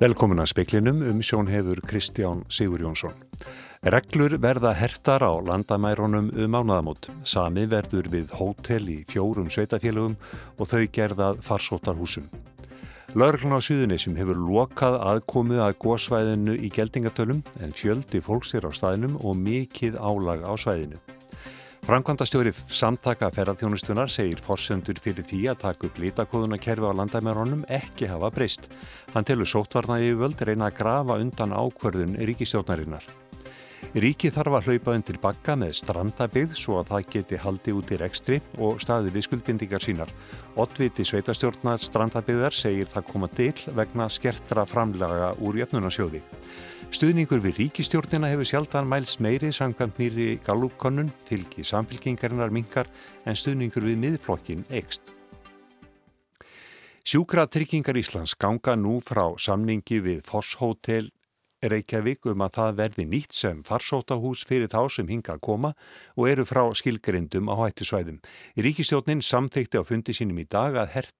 Velkomin að speiklinum um sjónhefur Kristján Sigur Jónsson. Reglur verða hertar á landamærunum um mánaðamót. Sami verður við hótel í fjórum sveitafélögum og þau gerðað farsóttarhúsum. Lörglun á Suðunisjum hefur lokað aðkomið að góðsvæðinu í geldingatölum en fjöldi fólks er á staðinum og mikið álag á svæðinu. Framkvæmdastjóri samtaka ferðarþjónustunar segir forsendur fyrir því að taka upp lítakóðunakerfi á landamæronum ekki hafa breyst. Hann telur sóttvarnægi völd reyna að grafa undan ákverðun ríkistjórnarinnar. Ríki þarf að hlaupa undir bakka með strandabið svo að það geti haldi út í rekstri og staði við skuldbindingar sínar. Ottviti sveitastjórnar strandabiðar segir það koma til vegna skertra framlaga úr jöfnunarsjóði. Stuðningur við ríkistjórnina hefur sjaldan mæls meiri samkvæmt nýri galúpkonnun, fylgi samfylkingarinnar minkar en stuðningur við miðflokkin ekst. Sjúkra tryggingar Íslands ganga nú frá samningi við Foss Hotel Reykjavík um að það verði nýtt sem farsótahús fyrir þá sem hinga að koma og eru frá skilgrindum á hættusvæðum. Ríkistjórnin samþykti á fundi sínum í dag að her...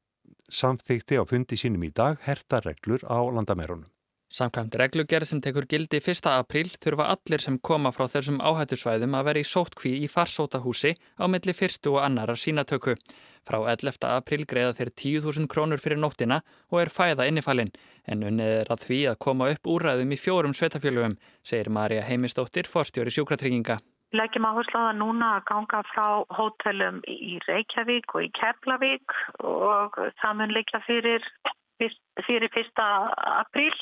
samþykti á fundi sínum í dag hertarreglur á landamærunum. Samkvæmt reglugerð sem tekur gildi 1. apríl þurfa allir sem koma frá þessum áhættusvæðum að vera í sótkví í farsótahúsi á milli fyrstu og annarar sínatöku. Frá 11. apríl greiða þeir 10.000 krónur fyrir nóttina og er fæða innifalinn en unnið er að því að koma upp úræðum í fjórum svetafjölugum, segir Marja Heimistóttir, forstjóri sjúkratrygginga. Leggjum áherslu á það núna að ganga frá hótelum í Reykjavík og í Keflavík og það mun leikja fyrir fyrir 1. apríl.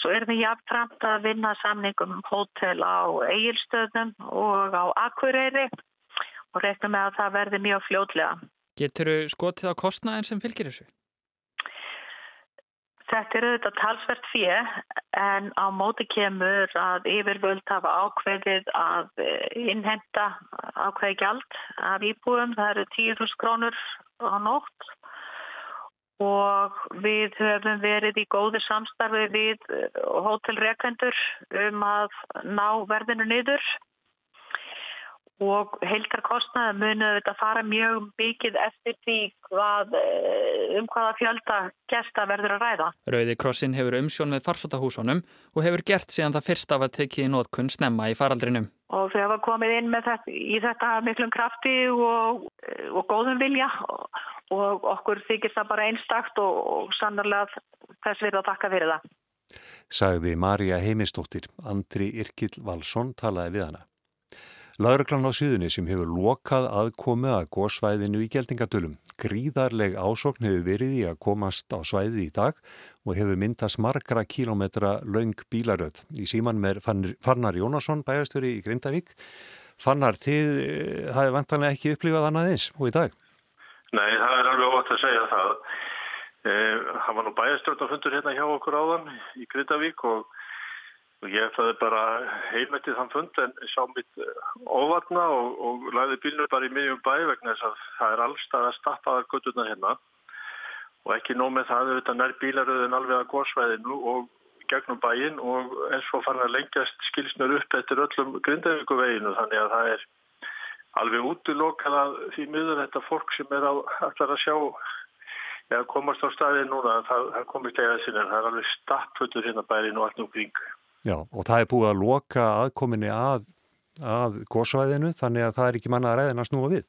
Svo erum við jafnframt að vinna samningum um hótel á Egilstöðum og á Akureyri og reiknum með að það verði mjög fljóðlega. Getur þú skotið á kostnæðin sem fylgir þessu? Þetta er auðvitað talsvert fyrir en á móti kemur að yfirvöld hafa ákveðið að innhenda ákveði gjald af íbúum. Það eru 10.000 krónur á nótt og við höfum verið í góðu samstarfi við eh, hótelrekendur um að ná verðinu niður og heildarkostnaði munu þetta fara mjög byggið eftir því hvað, eh, um hvaða fjölda gesta verður að ræða. Rauði Krossin hefur umsjón með farsótahúsunum og hefur gert síðan það fyrst af að tekið í nótkunn snemma í faraldrinum. Og þau hafa komið inn þetta, í þetta miklum krafti og, og góðum vilja og okkur þykir það bara einstakt og, og sannarlega þess við að taka fyrir það. Sagði Marja Heimistóttir, Andri Irkild Valsson talaði við hana. Lauruglan á síðunni sem hefur lokað aðkomi að góðsvæðinu í geldingadölum. Gríðarleg ásokn hefur verið í að komast á svæði í dag og hefur myndast margra kílometra laung bílaröð. Í síman með Fannar Jónasson, bæjastöri í Grindavík. Fannar, þið eh, hafið vantanlega ekki upplifað annað eins og í dag? Nei, það er alveg ótt að segja það. Eh, hann var nú bæjarstjórnafundur hérna hjá okkur áðan í Grindavík og, og ég ætlaði bara heilmættið þann fund en sá mitt eh, óvarna og, og læði bílnur bara í miðjum bæ vegna þess að það er allstað að stappaða gutturna hérna. Og ekki nóg með það auðvitað nær bílaröðin alveg að góðsvæðinu og gegnum bæin og eins og fann að lengjast skilsnur upp eftir öllum Grindavíkuveginu þannig að það er alveg útlokað að því miður þetta fólk sem er að, að sjá eða komast á staði núna það, það komist eða sinna, það er alveg stappföldur hérna bærin og allt um kring Já, og það er búið að loka aðkominni að, að góðsvæðinu þannig að það er ekki manna að ræðina að snúa við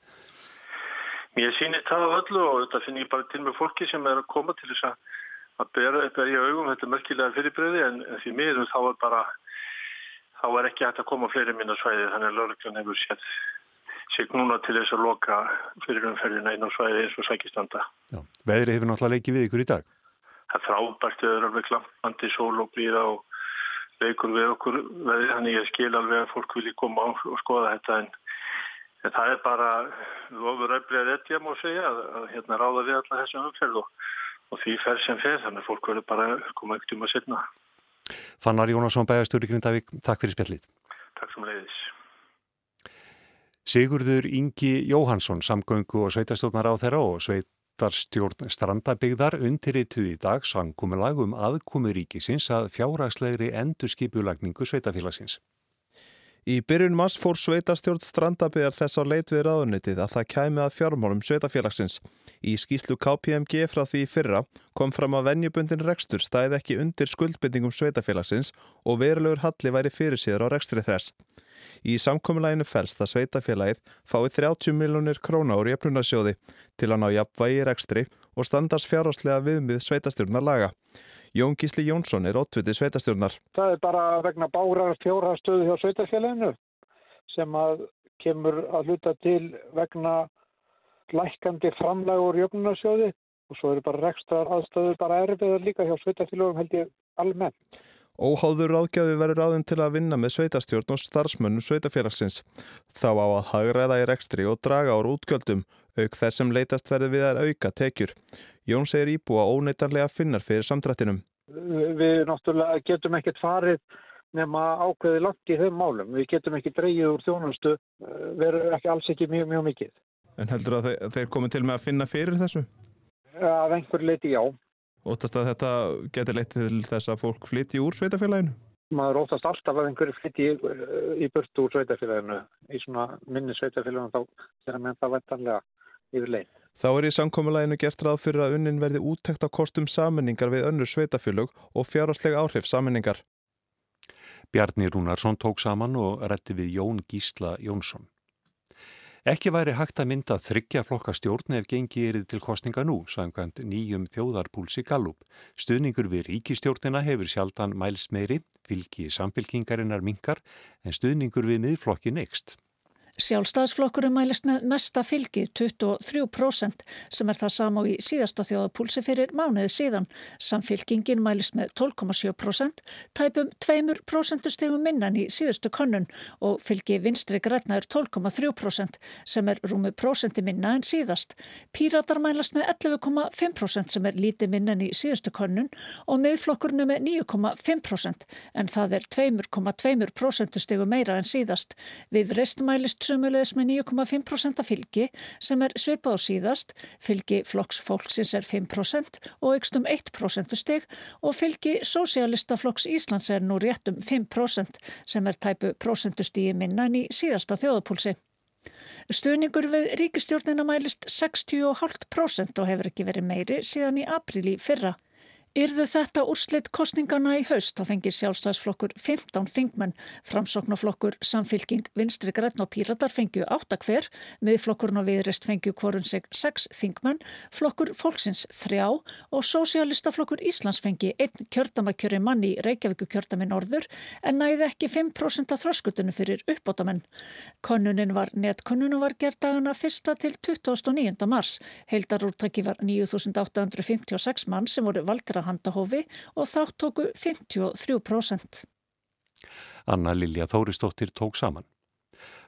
Mér sýnir það á öllu og þetta finn ég bara til með fólki sem er að koma til þess að að bera upp í augum þetta mörkilega fyrirbröði en, en því miður þá er bara þá er ekki hægt að koma fleiri minna svæði þannig að lögurkjörn hefur sétt sig núna til þess að loka fyrir umferðina einn á svæði eins og sækistanda. Já, veðri hefur náttúrulega leikið við ykkur í dag? Það er frábært, það er alveg klampandi sól og blíða og leikur við okkur veðri, þannig ég skil alveg að fólk vilji koma og, og skoða þetta en, en það er bara ofur öflið þetta ég má segja að, að hérna ráða við alla þessum umferð og, og því fer sem fer, þannig að fólk verður bara koma ekkert um að setna. Fannar Jónasson, Bæjarstjóri Grindavík, takk fyrir spjallið. Takk sem leiðis. Sigurður Ingi Jóhansson, samgöngu og sveitarstjórnar á þeirra og sveitarstjórn strandabigðar undirrituð í dag sangkumilag um aðkomi ríkisins að fjárhagslegri endurskipulagningu sveitafélagsins. Í byrjun mass fór sveitastjórn strandabiðar þess á leit við ráðunitið að það kæmi að fjármálum sveitafélagsins. Í skýslu KPMG frá því fyrra kom fram að venjubundin rekstur stæði ekki undir skuldbindingum sveitafélagsins og verulegur halli væri fyrir síður á rekstri þess. Í samkominnlæginu fælst að sveitafélagið fái 30 miljónir króna úr jöfnunarsjóði til að ná jafnvægi rekstri og standars fjárháslega viðmið sveitastjórnar laga. Jón Gísli Jónsson er ótviti sveitastjórnar. Það er bara vegna bárar fjórhastöðu hjá sveitarfélaginu sem að kemur að hluta til vegna lækandi framlægur jöfnunarsjóði og svo eru bara rekstrar aðstöður bara erfiðar líka hjá sveitarfélagum held ég almennt. Óháður ráðgjafi verður ráðinn til að vinna með sveitastjórn og starfsmönnum sveitafélagsins. Þá á að hagræða í rekstri og draga ára útgjöldum, auk þess sem leitast verður við að auka tekjur. Jón segir íbúa óneitanlega finnar fyrir samdrættinum. Við náttúrulega getum ekkert farið nema ákveði langt í þeim málum. Við getum ekki dreyið úr þjónustu, verður ekki alls ekki mjög, mjög mikið. En heldur að þeir, þeir komið til með að finna fyrir þessu? Af einhver leiti já. Óttast að þetta getur leitt til þess að fólk flytti úr sveitafélaginu? Maður óttast alltaf að einhverju flytti í, í burtu úr sveitafélaginu. Í svona minni sveitafélaginu þá er að menn það vettanlega yfir leið. Þá er í samkomiðlæginu gert ráð fyrir að unnin verði úttekt á kostum saminningar við önnur sveitafélög og fjárhalslega áhrif saminningar. Bjarni Rúnarsson tók saman og rétti við Jón Gísla Jónsson. Ekki væri hægt að mynda þryggja flokka stjórn ef gengi erið til kostninga nú, samkvæmt nýjum þjóðarpúlsi Gallup. Stuðningur við ríkistjórnina hefur sjaldan mælst meiri, fylgi samfélkingarinnar minkar, en stuðningur við miðflokki next. Sjálfstæðsflokkurum mælist með mesta fylgi 23% sem er það sama í síðasta þjóðapúlsi fyrir mánuðu síðan. Samfylkingin mælist með 12,7%, tæpum 2% stegum minnan í síðustu konnun og fylgi vinstri græna er 12,3% sem er rúmu prosenti minna en síðast. Píratar mælast með 11,5% sem er lítið minnan í síðustu konnun og miðflokkurnu með 9,5% en það er 2,2% stegum meira en síðast. Við rest mælist sumulegis með 9,5% fylgi sem er svipað á síðast, fylgi flokks fólksins er 5% og ykst um 1% steg og fylgi Sósialistaflokks Íslands er nú rétt um 5% sem er tæpu prosentustíi minna en í síðasta þjóðapúlsi. Stuðningur við ríkistjórnina mælist 60,5% og hefur ekki verið meiri síðan í apríli fyrra. Yrðu þetta úrslit kostningana í haust þá fengir sjálfstæðsflokkur 15 þingmenn, framsóknarflokkur, samfylking, vinstri græn og píratar fengju 8 hver, miðflokkurinn og viðrest fengju hvorun sig 6 þingmenn, flokkur fólksins 3 og sósialistaflokkur Íslands fengi 1 kjördamakjöri mann í Reykjavíku kjördami norður en næði ekki 5% af þröskutunum fyrir uppbótamenn. Konnunin var netkonunum var gerð dagana 1. til 29. mars. Heildarúrtaki var 9.856 mann sem voru valdir að handahófi og þátt tóku 53%. Anna Lilja Þóristóttir tók saman.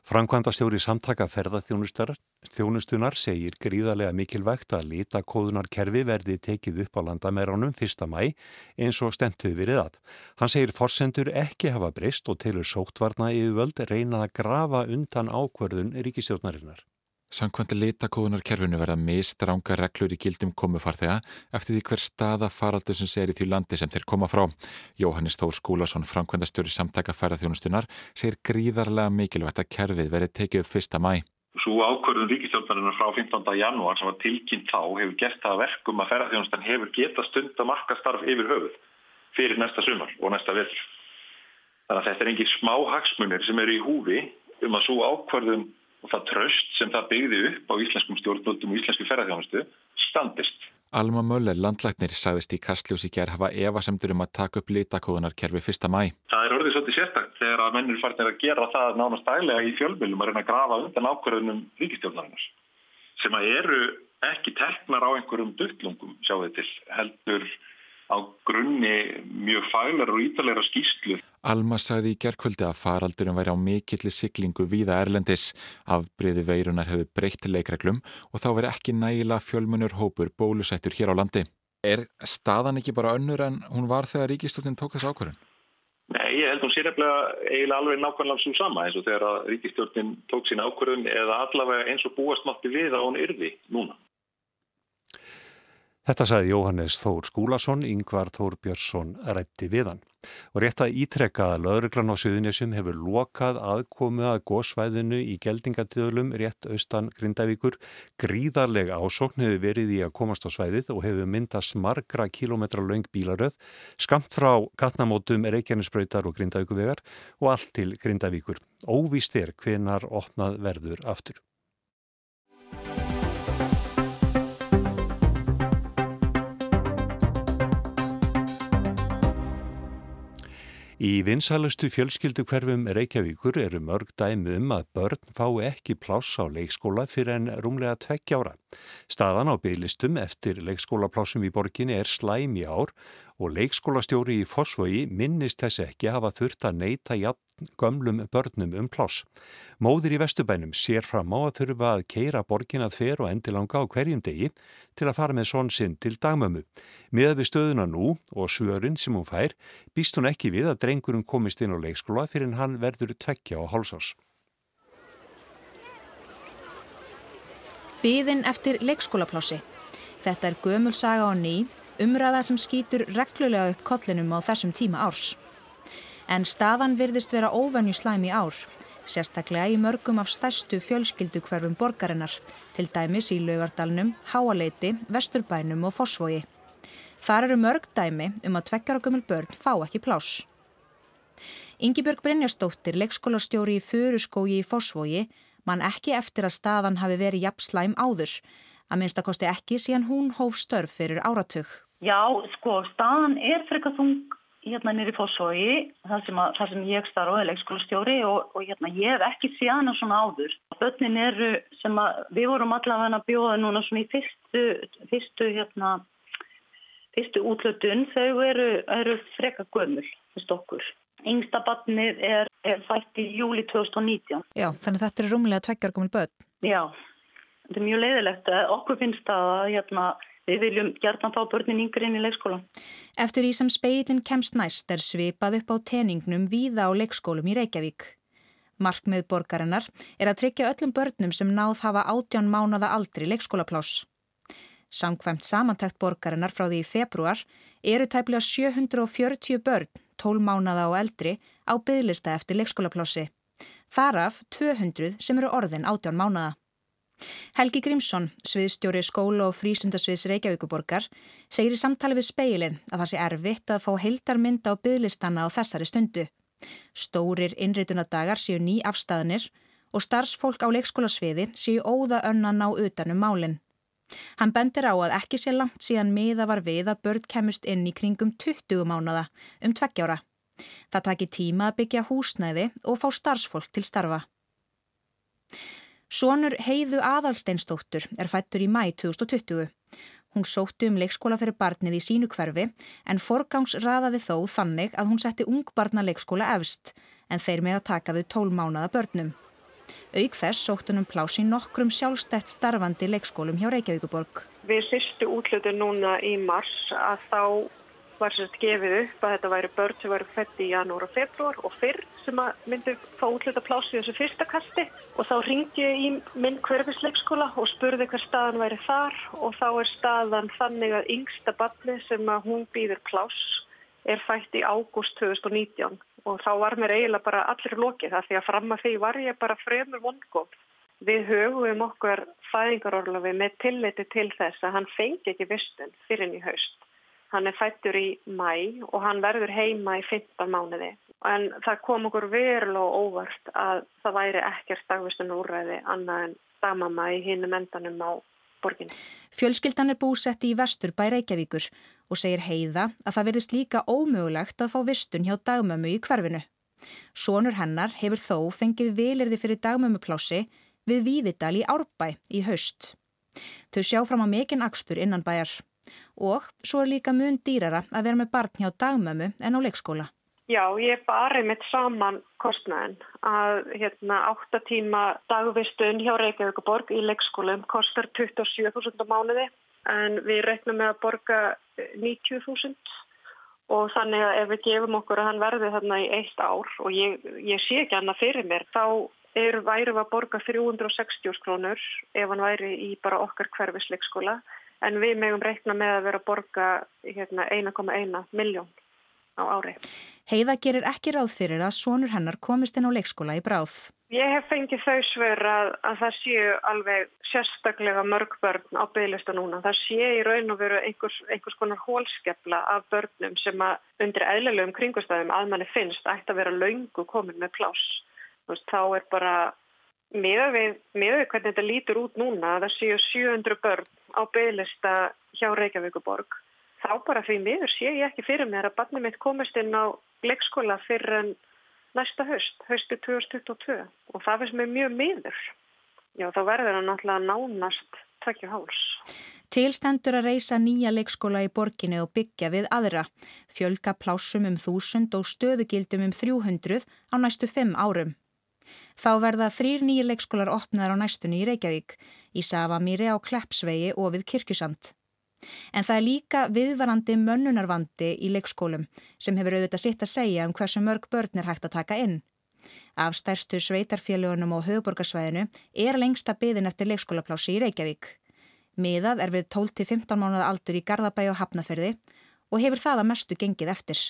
Frankvandastjóri samtaka ferðarþjónustunar segir gríðarlega mikilvægt að litakóðunarkerfi verði tekið upp á landamæránum 1. mæ eins og stemtuð verið að. Hann segir forsendur ekki hafa breyst og tilur sóttvarna yfirvöld reyna að grafa undan ákverðun ríkistjórnarinnar. Samkvæmdi litakóðunarkerfinu verða mistranga reglur í gildum komufarþega eftir því hver staða faraldur sem segir í því landi sem þeir koma frá. Jóhannes Þór Skúlason, framkvæmdastjóri samtaka ferðarþjónustunar, segir gríðarlega mikilvægt að kerfið verði tekið upp fyrsta mæ. Svo ákvörðun ríkistjórnarinnar frá 15. janúar sem var tilkynnt þá hefur gert það verkum að ferðarþjónustan hefur geta stund að marka starf yfir höfuð fyrir næsta sumar og næsta vetur. Þannig að þetta er og það tröst sem það byggði upp á íslenskum stjórnvöldum og íslensku ferðarþjónustu standist. Alma Möller, landlæknir, sagðist í Kastljós í gerð hafa evasemdur um að taka upp litakóðunarkerfi fyrsta mæ. Það er orðið svolítið sérstakt þegar að mennur farnir að gera það nánast dælega í fjölmjölum að reyna að grafa undan ákvörðunum ríkistjórnarinnar sem að eru ekki teknar á einhverjum duttlungum, þið til, heldur á grunni mjög fælar og ítalega skýslu. Alma sagði í gerðkvöldi að faraldurum væri á mikilli siglingu víða Erlendis. Afbriði veirunar hefðu breytt leikreglum og þá veri ekki nægila fjölmunur hópur bólusettur hér á landi. Er staðan ekki bara önnur en hún var þegar ríkistjórnin tók þess ákvörðun? Nei, ég held hún sér eiginlega alveg nákvæmlega svo sama eins og þegar ríkistjórnin tók sín ákvörðun eða allavega eins og búast mátti við að hún yrði núna. Þetta sagði Jóhannes Þór Skúlason, yngvar Þór Björnsson rætti við hann. Og rétt að ítrekka að lauruglan á Suðunisjum hefur lokað aðkomu að gósvæðinu í geldingadöðlum rétt austan Grindavíkur. Gríðarlega ásókn hefur verið í að komast á svæðið og hefur myndast margra kílometra laung bílaröð, skamt frá gatnamótum Reykjanesbröytar og Grindavíkuvegar og allt til Grindavíkur. Óvíst er hvenar opnað verður aftur. Í vinsælustu fjölskyldu hverfum Reykjavíkur eru mörg dæmi um að börn fái ekki pláss á leikskóla fyrir en rúmlega tveggjára. Staðan á bygglistum eftir leikskólaplássum í borginni er slæm í ár og leikskólastjóri í Fossvogi minnist þess ekki hafa þurft að neyta gömlum börnum um pláss. Móðir í Vestubænum sér fram á að þurfa að keira borginat fer og endilanga á hverjum degi til að fara með svon sinn til dagmömmu. Miðað við stöðuna nú og svörun sem hún fær býst hún ekki við að drengurum komist inn á leikskóla fyrir hann verður tveggja á hálsás. Býðin eftir leikskólaplássi. Þetta er gömulsaga á ný umræða sem skýtur reglulega upp kollinum á þessum tíma árs. En staðan virðist vera óvenju slæm í ár, sérstaklega í mörgum af stærstu fjölskyldu hverfum borgarinnar, til dæmis í Laugardalnum, Háaleiti, Vesturbænum og Fossvogi. Þar eru mörg dæmi um að tveggjara gömul börn fá ekki plás. Yngibjörg Brynjastóttir, leikskólastjóri í Föruskógi í Fossvogi, mann ekki eftir að staðan hafi verið jafn slæm áður, að minnstakosti ekki síðan hún hóf störf fyrir áratug. Já, sko, staðan er frekar þung hérna nýri fósói, það sem, að, það sem ég starf á leikskólastjóri og, og hérna ég hef ekki síðan svona áður. Bönnin eru sem að við vorum allavega að bjóða núna svona í fyrstu, fyrstu hérna, fyrstu útlötun, þau eru, eru frekar gömul fyrst okkur. Yngsta bannið er, er fætt í júli 2019. Já, þannig þetta er rúmlega tveggjar gömul bönn. Já, þetta er mjög leiðilegt. Okkur finnst það að hérna Við viljum hjartan fá börnin yngri inn í leikskóla. Eftir því sem speilin kemst næst er svipað upp á teningnum víða á leikskólum í Reykjavík. Markmið borgarinnar er að tryggja öllum börnum sem náð hafa átján mánada aldri leikskólaplás. Samkvæmt samantækt borgarinnar frá því í februar eru tæplega 740 börn, 12 mánada og eldri, á bygglista eftir leikskólaplási. Þaraf 200 sem eru orðin átján mánada. Helgi Grímsson, sviðstjóri skóla og frísundasviðs Reykjavíkuborgar, segir í samtali við speilin að það sé erfitt að fá heildarmynda á byggðlistanna á þessari stundu. Stórir innreitunadagar séu ný afstæðanir og starfsfólk á leikskólasviði séu óða önnan á utanum málinn. Hann bendir á að ekki sé langt síðan miða var við að börn kemust inn í kringum 20 mánada um tveggjára. Það taki tíma að byggja húsnæði og fá starfsfólk til starfa. Sónur Heiðu Aðalsteinsdóttur er fættur í mæ 2020. Hún sóttu um leikskóla fyrir barnið í sínu hverfi en forgangsraðaði þó þannig að hún setti ungbarna leikskóla efst en þeir með að taka við tól mánada börnum. Auk þess sóttunum plási nokkrum sjálfstætt starfandi leikskólum hjá Reykjavíkuborg. Við fyrstu útlötu núna í mars að þá var sérst gefið upp að þetta væri börn sem væri fætt í janúar og februar og fyrr sem að myndi fá útluta plási í þessu fyrsta kasti og þá ringi ég í minn hverfisleikskóla og spurði hver staðan væri þar og þá er staðan þannig að yngsta barni sem að hún býður plás er fætt í ágúst 2019 og þá var mér eiginlega bara allir lokið það því að fram að því var ég bara fremur vongóð. Við höfum okkar fæðingarorlofi með tilliti til þess að hann fengi ekki vistun fyrir í haust. Hann er fættur í mæ og hann verður heima í 15 mánuði. En það kom okkur verulega óvart að það væri ekkert dagvistun úrræði annað en dagmamma í hinnum endanum á borginni. Fjölskyldan er búsett í vestur bæ Reykjavíkur og segir heiða að það verðist líka ómögulegt að fá vistun hjá dagmömmu í hverfinu. Sónur hennar hefur þó fengið vilirði fyrir dagmömmuplási við Víðidal í Árbæ í haust. Þau sjá fram á mikinn akstur innan bæjar og svo er líka mun dýrara að vera með barn hjá dagmömmu en á leikskóla. Já, ég barið mitt saman kostnæðin að hérna, 8 tíma dagvistun hjá Reykjavíkuborg í leikskólum kostar 27.000 á mánuði en við reiknum með að borga 90.000 og þannig að ef við gefum okkur að hann verði þarna í eitt ár og ég, ég sé ekki hann að fyrir mér þá er væri að borga 360 krónur ef hann væri í bara okkar hverfisleikskóla en við megum reikna með að vera að borga hérna, 1,1 miljón á ári. Heiða gerir ekki ráð fyrir að sonur hennar komist inn á leikskóla í bráð. Ég hef fengið þau svör að, að það séu alveg sérstaklega mörg börn á bygglista núna. Það sé í raun og veru einhvers, einhvers konar hólskefla af börnum sem að undir eðlilegum kringustæðum að manni finnst ætti að vera laungu komin með pláss. Þá er bara með við, við hvernig þetta lítur út núna að það séu 700 börn á bygglista hjá Reykjavíkuborg. Þá bara því miður sé ég ekki fyrir mér að barnið mitt komist inn á leikskóla fyrir en næsta höst, höstu 2022 og það finnst mér mjög miður. Já, þá verður það náttúrulega nánast tvekju háls. Tilstendur að reysa nýja leikskóla í borginni og byggja við aðra, fjölga plásum um þúsund og stöðugildum um 300 á næstu fimm árum. Þá verða þrýr nýja leikskólar opnaðar á næstunni í Reykjavík, í Savamíri á Kleppsvegi og við Kirkjusand. En það er líka viðvarandi mönnunarvandi í leikskólum sem hefur auðvitað sitt að segja um hversu mörg börn er hægt að taka inn. Af stærstu sveitarfélagunum og höfuborgarsvæðinu er lengsta byðin eftir leikskólaplási í Reykjavík. Miðað er við 12-15 mánuða aldur í Garðabæi og Hafnaferði og hefur það að mestu gengið eftir.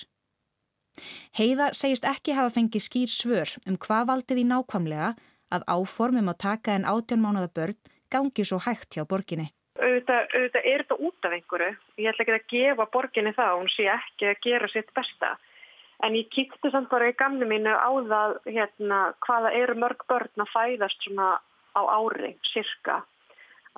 Heiða segist ekki hafa fengið skýr svör um hvað valdið í nákvamlega að áformum að taka en 18 mánuða börn gangi svo hægt hjá borginni auðvitað, auðvitað er þetta út af einhverju. Ég ætla ekki að gefa borginni það, hún sé ekki að gera sitt besta. En ég kíkti samt bara í gamni mínu á það hérna, hvaða eru mörg börn að fæðast svona á ári, cirka.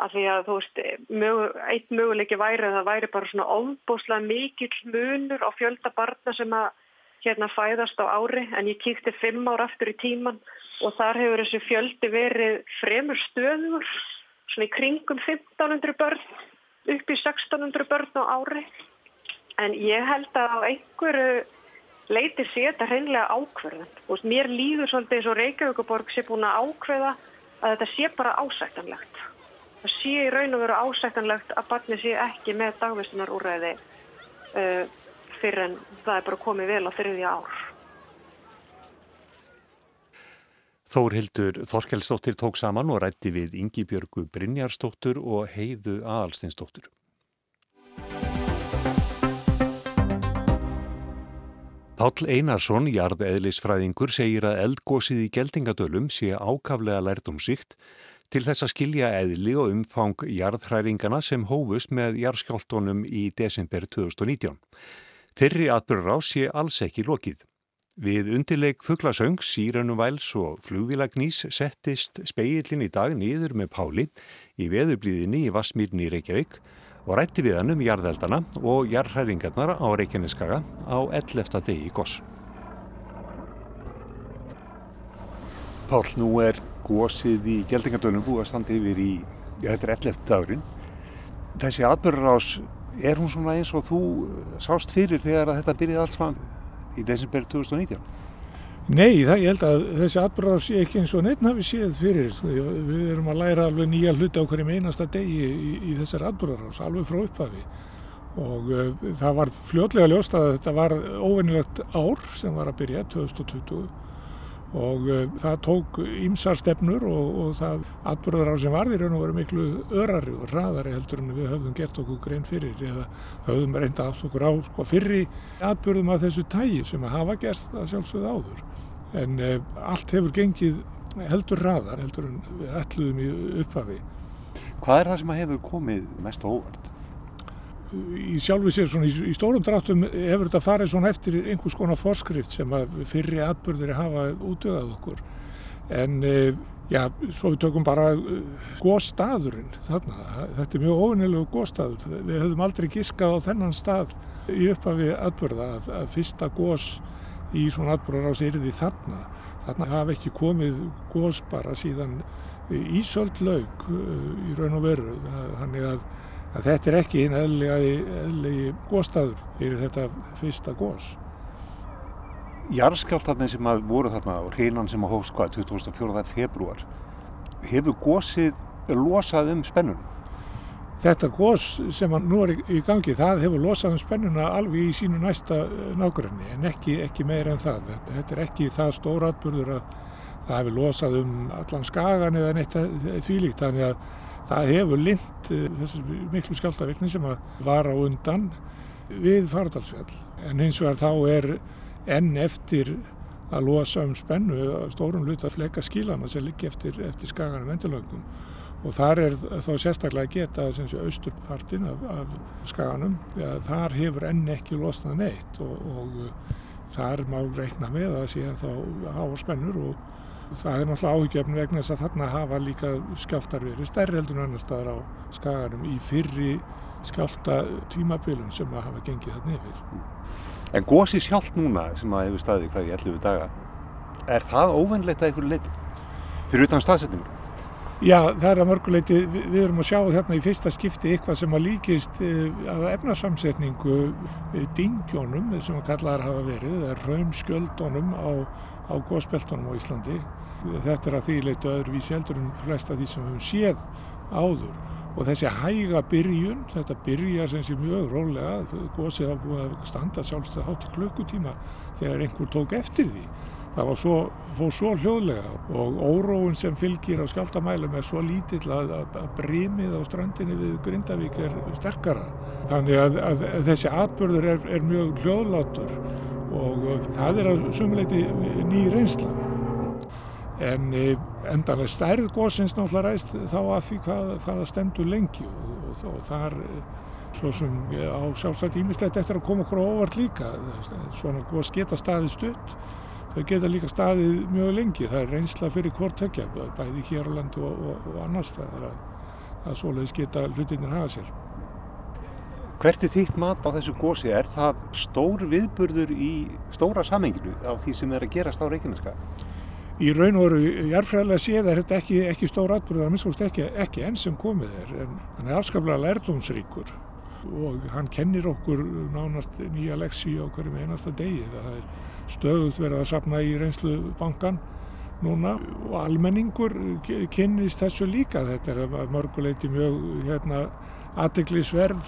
Af því að þú veist, mög, eitt möguleiki væri að það væri bara svona ofbúslega mikill munur á fjölda barna sem að hérna fæðast á ári. En ég kíkti fimm ár aftur í tíman og þar hefur þessi fjöldi verið fremur stöður svona í kringum 1500 börn upp í 1600 börn á ári en ég held að á einhverju leiti sé þetta hreinlega ákverðan og mér líður svolítið eins og Reykjavíkuborg sé búin að ákveða að þetta sé bara ásættanlegt það sé í raun og veru ásættanlegt að barni sé ekki með dagvistunar úræði uh, fyrir en það er bara komið vel á þriðja ár Þórhildur Þorkelsdóttir tók saman og rætti við Ingi Björgu Brynjarsdóttur og Heiðu Aðalstinsdóttur. Páll Einarsson, jarðeðlisfræðingur, segir að eldgósið í geldingadölum sé ákaflega lært um síkt til þess að skilja eðli og umfang jarðhræringana sem hófust með jarðskjáltónum í desember 2019. Þyrri atbyrgur á sé alls ekki lokið. Við undirleik fugglasöng, síranum væls og flugvilagnís settist speillin í dag nýður með Páli í veðublíðinni í Vassmýrni í Reykjavík og rætti við hann um jarðeldana og jarðhæringarnar á Reykjaneskaga á 11. degi í Goss. Pál, nú er gósið í Gjeldingadölum búið að standa yfir í, já þetta er 11. dagurinn. Þessi atbyrgur ás, er hún svona eins og þú sást fyrir þegar þetta byrjaði allt saman? í desember 2019? Nei, það, ég held að þessi atbyrðar sé ekki eins og neitt hafi séð fyrir. Við erum að læra alveg nýja hluti á hverjum einasta degi í, í þessar atbyrðar alveg frá upphafi og uh, það var fljótlega ljóst að þetta var óvinnilegt ár sem var að byrja 2020 og uh, það tók ímsar stefnur og, og það atbyrðar á sem varðir og verið miklu örari og raðari heldur en við höfðum gert okkur grein fyrir eða höfðum reynda átt okkur á sko, fyrri atbyrðum af þessu tægi sem að hafa gert að sjálfsögða áður en uh, allt hefur gengið heldur raðar heldur en við ætluðum í upphafi Hvað er það sem hefur komið mest óvart? Í sjálfu sér svona í, í stórum dráttum hefur þetta farið svona eftir einhvers konar forskrift sem að fyrri atbyrðir hafa útöðað okkur. En e, já, svo við tökum bara e, góðstaðurinn þarna, þetta er mjög ofinnilegu góðstaður við höfum aldrei giskað á þennan stað í upphafi atbyrða að, að fyrsta góðs í svona atbyrðar ás erði þarna. Þarna hafa ekki komið góðs bara síðan ísöld laug e, í raun og veru. Þannig að að þetta er ekki einn eðlegi góðstæður fyrir þetta fyrsta góðs. Jarskjáltarnir sem að voru þarna og hreinan sem að hófst hvað 2004. februar hefur góðsið losað um spennunum? Þetta góðs sem nú er í gangi það hefur losað um spennuna alveg í sínu næsta eh, nákvæmni en ekki, ekki meira en það. Þetta er ekki það stóratburður að það hefur losað um allan skagan eða neitt þvílíkt þannig að það hefur lind uh, þessi miklu skjáltavirkni sem var á undan við faradalsfjall. En hins vegar þá er enn eftir að losa um spennu stórum luta fleka skílana sem liggi eftir, eftir skaganum endurlöngum og þar er þá sérstaklega að geta austurpartin af, af skaganum þar hefur enn ekki losnað neitt. Og, og þar má reikna með að síðan þá háa spennur og það er náttúrulega áhugjefn vegna þess að þarna hafa líka skjáltar verið stærri heldur en annar staðar á skaganum í fyrri skjálta tímabilun sem að hafa gengið þarna yfir. En gósi sjálf núna sem að hefur staðið hvað í 11 daga, er það óvennlegt að einhverju leiti fyrir utan staðsetningu? Já, það er að mörguleiti, við, við erum að sjá hérna í fyrsta skipti eitthvað sem að líkist uh, að efnasamsetningu uh, dingjónum sem að kallaðar hafa verið, það er raunskjöldunum á, á góðspeltunum á Íslandi. Þetta er að því leitu öðruvísi heldur en flesta því sem við höfum séð áður og þessi hæga byrjun, þetta byrja sem sé mjög rólega, góðsið hafa búið að standa sjálfstöð hátt í klukkutíma þegar einhver tók eftir því. Það svo, fór svo hljóðlega og óróun sem fylgir á skjáltamælum er svo lítill að, að, að brímið á strandinni við Grindavík er sterkara. Þannig að, að þessi atbörður er, er mjög hljóðlátur og það er að sumuleiti ný reynsla en e, endanlega stærð góðsins náttúrulega ræst þá að því hvað, hvaða stendur lengi og, og, og þar e, svo sem á sjálfsagt ímislegt eftir að koma okkur óvart líka svona góðs geta staðið stutt þau geta líka staðið mjög lengi það er reynsla fyrir hvort tökja bæði hér á landu og, og annars það er að, að svoleiðis geta hlutinir hafa sér Hvert er þitt mat á þessu gósi? Er það stór viðburður í stóra samenginu á því sem er að gerast á Reykjaneska? Í raun og veru jarfræðilega séð er þetta ekki, ekki stór atbyrð, það minnst ekki, ekki enn sem komið er, en hann er afskaplega lærdomsríkur og hann kennir okkur nánast nýja leksi á hverjum einasta degi. Það er stöðut verið að sapna í reynslu bankan núna og almenningur kynnist þessu líka. Þetta er mörguleiti mjög hérna, aðteglisverð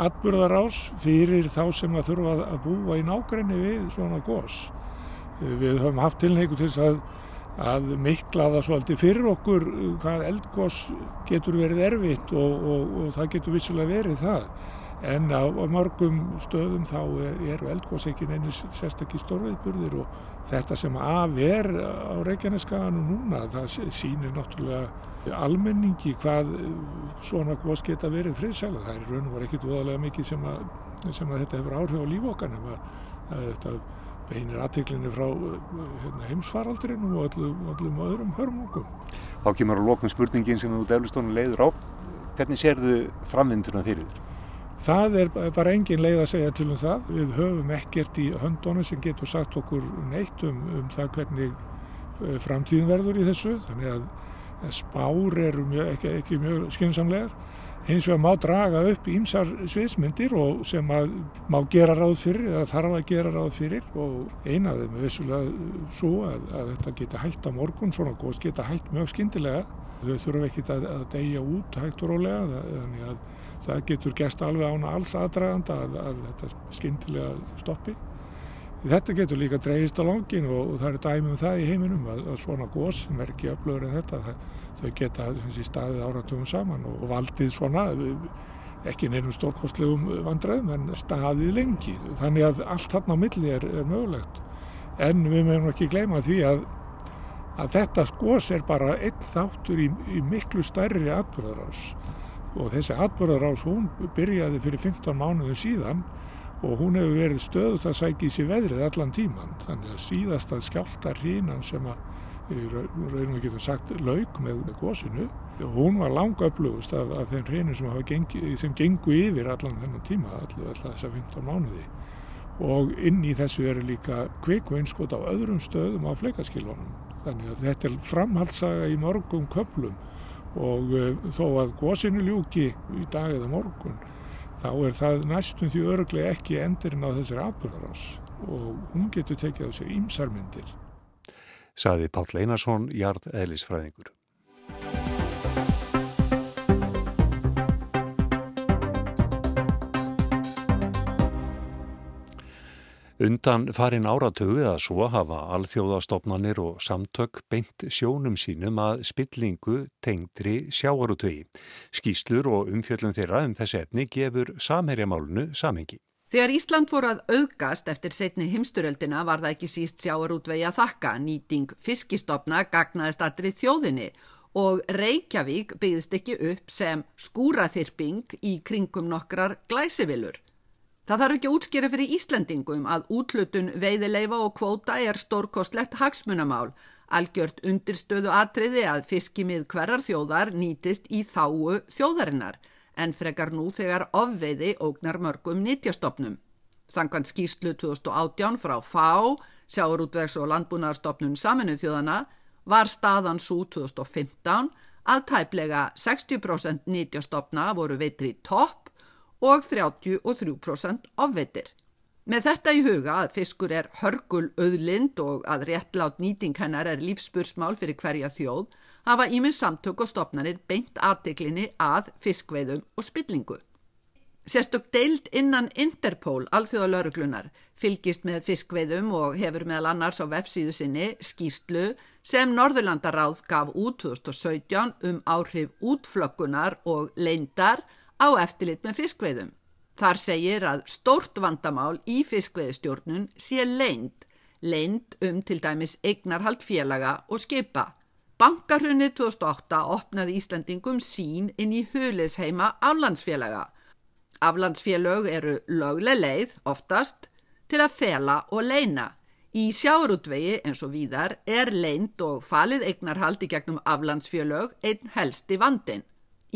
atbyrðarás fyrir þá sem að þurfa að búa í nákrenni við svona gós. Við höfum haft tilneiku til að, að mikla það svolítið fyrir okkur hvað eldgós getur verið erfitt og, og, og það getur vissulega verið það. En á, á mörgum stöðum þá eru eldgós ekki neina sérstakki stórveitburðir og þetta sem af er á Reykjaneskaðanu núna það sýnir náttúrulega almenningi hvað svona gós geta verið friðsæla. Það er raun og var ekkit voðalega mikið sem að, sem að þetta hefur áhrif á lífokan ef að, að þetta beinir aðtiklinni frá hérna, heimsfaraldrinu og öllum, öllum öðrum hörmungum. Þá kemur á lókun spurningin sem þú deflustónu leiður á. Hvernig sérðu framvinduna fyrir þér? Það er bara engin leið að segja til um það. Við höfum ekkert í höndunum sem getur sagt okkur neitt um, um það hvernig eh, framtíðin verður í þessu. Þannig að spár eru mjög, ekki, ekki mjög skynnsamlegar Hins vegar má draga upp ímsar sviðsmyndir og sem að má gera ráð fyrir eða þarf að gera ráð fyrir og eina af þeim er vissulega svo að, að þetta geta hægt á morgun, svona góðs geta hægt mjög skindilega. Þau þurfum ekkit að, að deyja út hægt og rólega þannig að það getur gæst alveg ána alls aðdraganda að, að þetta skindilega stoppi. Þetta getur líka dreyist á langin og, og það er dæmi um það í heiminum að, að svona gós sem er ekki öflöður en þetta, það, þau geta þessi, staðið áratugum saman og, valdið svona, ekki nefnum stórkostlegum vandræðum en staðið lengi. Þannig að allt þarna á milli er, er mögulegt. En við meðum ekki gleyma því að, að þetta gós er bara einn þáttur í, í miklu stærri atbyrðarás og þessi atbyrðarás hún byrjaði fyrir 15 mánuðum síðan og hún hefur verið stöðut að sækja í sig veðrið allan tíman þannig að síðasta skjálta hrínan sem að við reynum að geta sagt laug með gósinu og hún var langa upplögust af, af þeim hrínu sem, gengi, sem gengu yfir allan þennan tíma alltaf þessa 15 mánuði. Og inn í þessu eru líka kviku einskot á öðrum stöðum á fleikaskilunum þannig að þetta er framhaldsaga í morgum köplum og uh, þó að gósinu ljúki í dag eða morgun þá er það næstum því öruglega ekki endurinn á þessari atbyrðarás og hún getur tekið á sig ímsarmyndir. Saði Páll Einarsson, Jard Eðlisfræðingur. Undan farin áratögu eða svo hafa alþjóðastofnanir og samtök beint sjónum sínum að spillingu tengdri sjáarutögi. Skýslur og umfjöllum þeirra um þessi etni gefur samherjamálunu samhengi. Þegar Ísland fór að auðgast eftir setni himsturöldina var það ekki síst sjáarútvegi að þakka. Nýting fiskistofna gagnaðist allri þjóðinni og Reykjavík byggðist ekki upp sem skúraþyrping í kringum nokkrar glæsivilur. Það þarf ekki útskýra fyrir Íslandingum að útlutun veiðileifa og kvóta er stórkostlegt hagsmunamál. Algjört undirstöðu atriði að fiskimið hverjar þjóðar nýtist í þáu þjóðarinnar en frekar nú þegar ofveiði ógnar mörgum nýtjastofnum. Sankvæmt skýrslu 2018 frá FÁ, Sjáurútvegs og landbúnaðarstofnun saminu þjóðana, var staðan svo 2015 að tæplega 60% nýtjastofna voru veitri topp og 33% ofveitir. Með þetta í huga að fiskur er hörgul auðlind og að réttlátt nýting hennar er lífspursmál fyrir hverja þjóð hafa íminn samtök og stopnarnir beint artiklinni að fiskveiðum og spillingu. Sérstök deild innan Interpol, alþjóðalöruglunar, fylgist með fiskveiðum og hefur meðal annars á vefsíðu sinni skýstlu sem Norðurlandaráð gaf út 2017 um áhrif útflöggunar og leindar á eftirlit með fiskveiðum. Þar segir að stórt vandamál í fiskveiðstjórnun sé leind, leind um til dæmis eignarhald félaga og skipa. Bankarhunnið 2008 opnaði Íslandingum sín inn í huliðsheima aflandsfélaga. Aflandsfélög eru lögleg leið, oftast, til að fela og leina. Í sjáurútvegi eins og víðar er leind og falið eignarhald í gegnum aflandsfélög einn helsti vandin.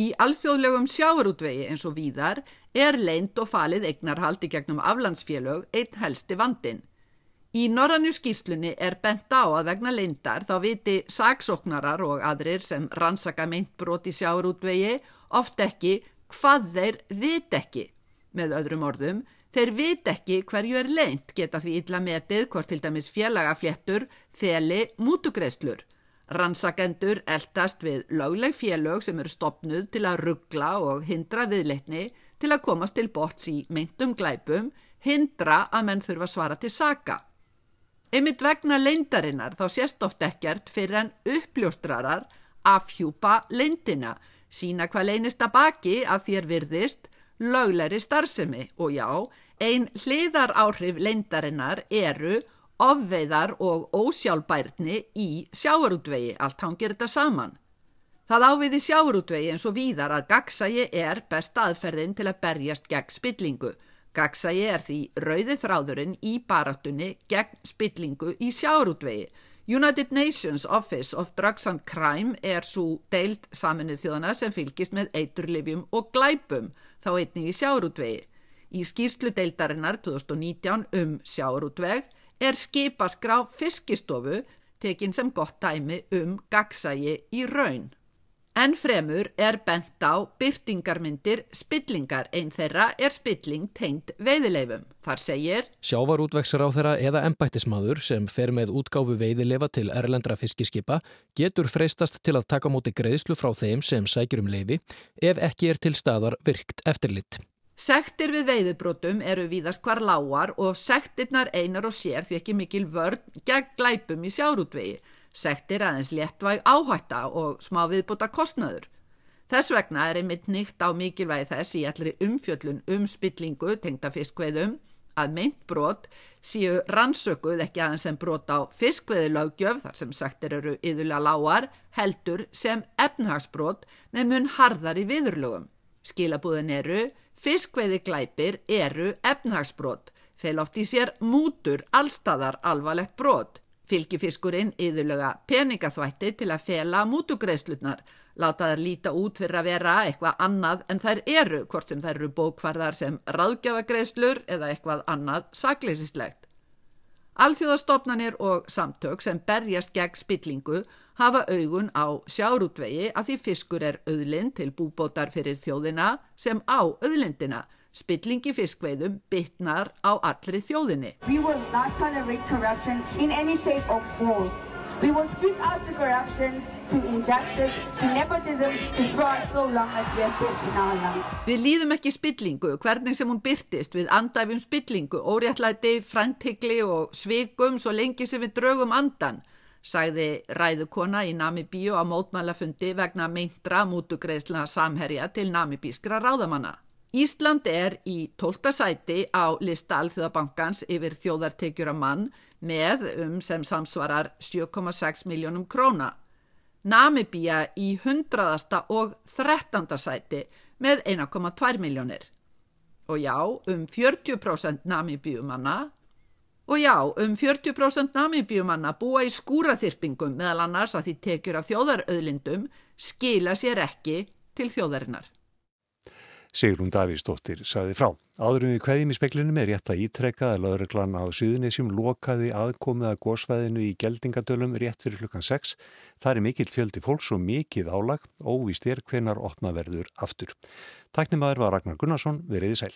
Í alþjóðlegum sjávarútvegi eins og víðar er leint og falið eignarhald í gegnum aflandsfélög einn helsti vandin. Í norrannu skýrslunni er bent á að vegna leindar þá viti saksóknarar og aðrir sem rannsaka meintbrot í sjávarútvegi oft ekki hvað þeir vit ekki. Með öðrum orðum, þeir vit ekki hverju er leint geta því illa metið hvort til dæmis félagafléttur, þeli, mútugreislur. Rannsakendur eldast við lögleg félög sem eru stopnuð til að ruggla og hindra viðleitni til að komast til bots í meintum glæpum, hindra að menn þurfa svara til saka. Einmitt vegna leindarinnar þá sést oft ekkert fyrir en uppljóstrarar afhjúpa leindina, sína hvað leynist að baki að þér virðist löglegri starfsemi og já, ein hliðar áhrif leindarinnar eru ofveiðar og ósjálfbærni í sjáarútvegi, allt hangir þetta saman. Það áviði sjáarútvegi eins og víðar að gagsægi er best aðferðin til að berjast gegn spillingu. Gagsægi er því rauði þráðurinn í barattunni gegn spillingu í sjáarútvegi. United Nations Office of Drugs and Crime er svo deilt saminuð þjóðana sem fylgist með eiturlifjum og glæpum, þá einnig í sjáarútvegi. Í skýrslu deildarinnar 2019 um sjáarútveg er skipaskrá fiskistofu tekin sem gott dæmi um gagsægi í raun. En fremur er bent á byrtingarmyndir spillingar einn þeirra er spilling tengt veiðileifum. Þar segir Sjávarútveksar á þeirra eða embættismadur sem fer með útgáfu veiðileifa til erlendra fiskiskipa getur freistast til að taka móti greiðslu frá þeim sem sækjur um leifi ef ekki er til staðar virkt eftirlitt. Sektir við veiðubrótum eru víðast hvar lágar og sektirnar einar og sér því ekki mikil vörn gegn glæpum í sjárútvegi. Sektir aðeins léttvæg áhætta og smá viðbúta kostnaður. Þess vegna er einmitt nýtt á mikilvægi þess í allri umfjöllun um spillingu tengda fiskveiðum að meint brot síu rannsökuð ekki aðeins sem brot á fiskveiðilögjöf þar sem sektir eru yðurlega lágar heldur sem efnahagsbrot með mun harðar í viðurlögum. Skilabúðin eru Fiskveiði glæpir eru efnahagsbrot, fel oft í sér mútur allstaðar alvarlegt brot. Fylgifiskurinn yðurlega peningaþvætti til að fela mútugreðslutnar, láta þær líta út fyrir að vera eitthvað annað en þær eru, hvort sem þær eru bókvarðar sem ráðgjafagreðslur eða eitthvað annað sakleisislegt. Alþjóðastofnanir og samtök sem berjast gegn spillingu hafa augun á sjárútvegi að því fiskur er auðlind til búbótar fyrir þjóðina sem á auðlindina. Spillingi fiskveiðum bytnar á allri þjóðinni. We will speak out to corruption, to injustice, to nepotism, to fraud so long as we have faith in our lungs. Við líðum ekki spillingu, hvernig sem hún byrtist við andæfjum spillingu, óréttlæti, fræntikli og sveikum svo lengi sem við draugum andan, sagði ræðukona í Namibíu á mótmælafundi vegna meintra mútugreðsluna samherja til namibískra ráðamanna. Ísland er í tólta sæti á lista Alþjóðabankans yfir þjóðartekjur að mann með um sem samsvarar 7,6 miljónum króna. Namibíja í 100. og 13. sæti með 1,2 miljónir. Og já, um 40% namibíumanna og já, um 40% namibíumanna búa í skúraþyrpingum meðal annars að því tekjur af þjóðarauðlindum skila sér ekki til þjóðarinnar. Sigrún Davíðsdóttir saði frá. Áðurum við kveðjum í speklinum er rétt að ítrekka að lauruglan á Suðunisjum lokaði aðkomið að gósvæðinu í geldingadölum rétt fyrir klukkan 6. Það er mikill fjöldi fólks og mikið álag, óvíst er hvenar opna verður aftur. Tæknimaður var Ragnar Gunnarsson, veriði sæl.